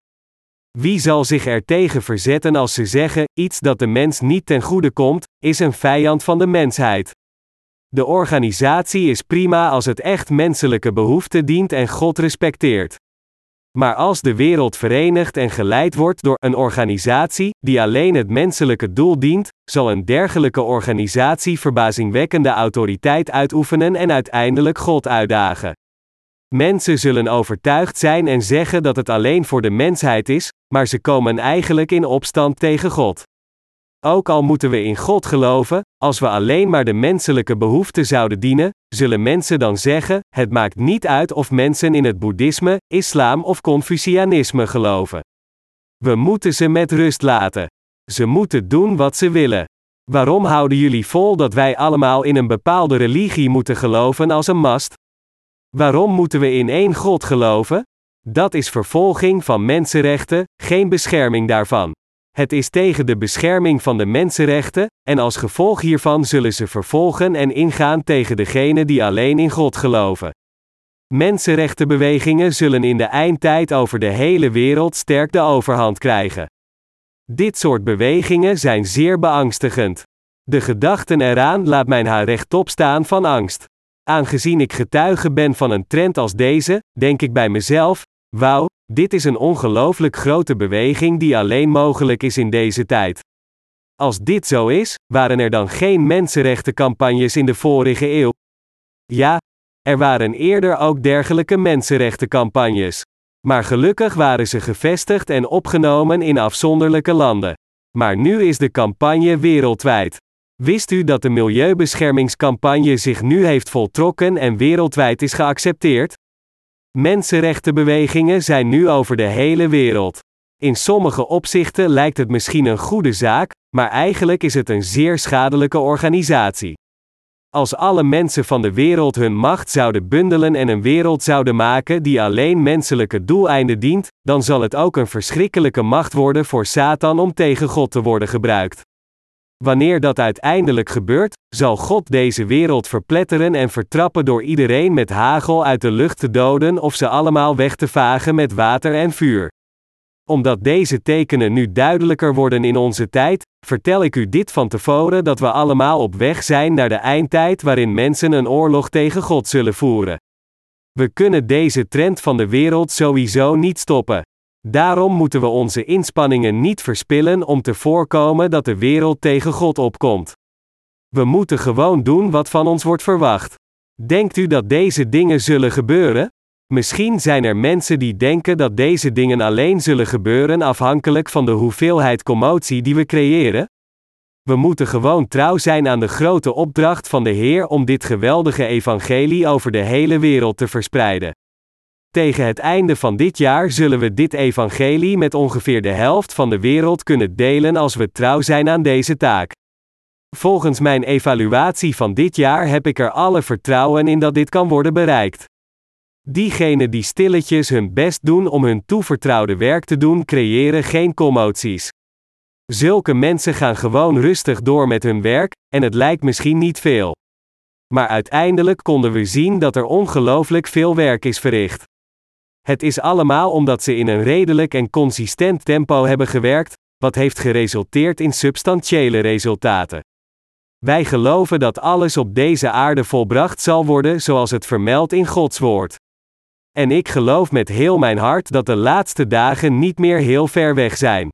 Speaker 1: Wie zal zich er tegen verzetten als ze zeggen: iets dat de mens niet ten goede komt, is een vijand van de mensheid. De organisatie is prima als het echt menselijke behoeften dient en God respecteert. Maar als de wereld verenigd en geleid wordt door een organisatie die alleen het menselijke doel dient, zal een dergelijke organisatie verbazingwekkende autoriteit uitoefenen en uiteindelijk God uitdagen. Mensen zullen overtuigd zijn en zeggen dat het alleen voor de mensheid is, maar ze komen eigenlijk in opstand tegen God. Ook al moeten we in God geloven, als we alleen maar de menselijke behoeften zouden dienen, zullen mensen dan zeggen: het maakt niet uit of mensen in het boeddhisme, islam of Confucianisme geloven. We moeten ze met rust laten. Ze moeten doen wat ze willen. Waarom houden jullie vol dat wij allemaal in een bepaalde religie moeten geloven als een mast? Waarom moeten we in één God geloven? Dat is vervolging van mensenrechten, geen bescherming daarvan. Het is tegen de bescherming van de mensenrechten, en als gevolg hiervan zullen ze vervolgen en ingaan tegen degenen die alleen in God geloven. Mensenrechtenbewegingen zullen in de eindtijd over de hele wereld sterk de overhand krijgen. Dit soort bewegingen zijn zeer beangstigend. De gedachten eraan laat mijn haar rechtop staan van angst. Aangezien ik getuige ben van een trend als deze, denk ik bij mezelf: wauw, dit is een ongelooflijk grote beweging die alleen mogelijk is in deze tijd. Als dit zo is, waren er dan geen mensenrechtencampagnes in de vorige eeuw? Ja, er waren eerder ook dergelijke mensenrechtencampagnes. Maar gelukkig waren ze gevestigd en opgenomen in afzonderlijke landen. Maar nu is de campagne wereldwijd. Wist u dat de milieubeschermingscampagne zich nu heeft voltrokken en wereldwijd is geaccepteerd? Mensenrechtenbewegingen zijn nu over de hele wereld. In sommige opzichten lijkt het misschien een goede zaak, maar eigenlijk is het een zeer schadelijke organisatie. Als alle mensen van de wereld hun macht zouden bundelen en een wereld zouden maken die alleen menselijke doeleinden dient, dan zal het ook een verschrikkelijke macht worden voor Satan om tegen God te worden gebruikt. Wanneer dat uiteindelijk gebeurt, zal God deze wereld verpletteren en vertrappen door iedereen met hagel uit de lucht te doden of ze allemaal weg te vagen met water en vuur. Omdat deze tekenen nu duidelijker worden in onze tijd, vertel ik u dit van tevoren dat we allemaal op weg zijn naar de eindtijd waarin mensen een oorlog tegen God zullen voeren. We kunnen deze trend van de wereld sowieso niet stoppen. Daarom moeten we onze inspanningen niet verspillen om te voorkomen dat de wereld tegen God opkomt. We moeten gewoon doen wat van ons wordt verwacht. Denkt u dat deze dingen zullen gebeuren? Misschien zijn er mensen die denken dat deze dingen alleen zullen gebeuren afhankelijk van de hoeveelheid commotie die we creëren. We moeten gewoon trouw zijn aan de grote opdracht van de Heer om dit geweldige evangelie over de hele wereld te verspreiden. Tegen het einde van dit jaar zullen we dit evangelie met ongeveer de helft van de wereld kunnen delen als we trouw zijn aan deze taak. Volgens mijn evaluatie van dit jaar heb ik er alle vertrouwen in dat dit kan worden bereikt. Diegenen die stilletjes hun best doen om hun toevertrouwde werk te doen, creëren geen commoties. Zulke mensen gaan gewoon rustig door met hun werk, en het lijkt misschien niet veel. Maar uiteindelijk konden we zien dat er ongelooflijk veel werk is verricht. Het is allemaal omdat ze in een redelijk en consistent tempo hebben gewerkt, wat heeft geresulteerd in substantiële resultaten. Wij geloven dat alles op deze aarde volbracht zal worden zoals het vermeldt in Gods woord. En ik geloof met heel mijn hart dat de laatste dagen niet meer heel ver weg zijn.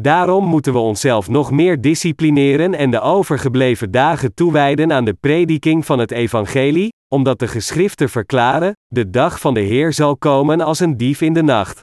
Speaker 1: Daarom moeten we onszelf nog meer disciplineren en de overgebleven dagen toewijden aan de prediking van het evangelie, omdat de geschriften verklaren: de dag van de Heer zal komen als een dief in de nacht.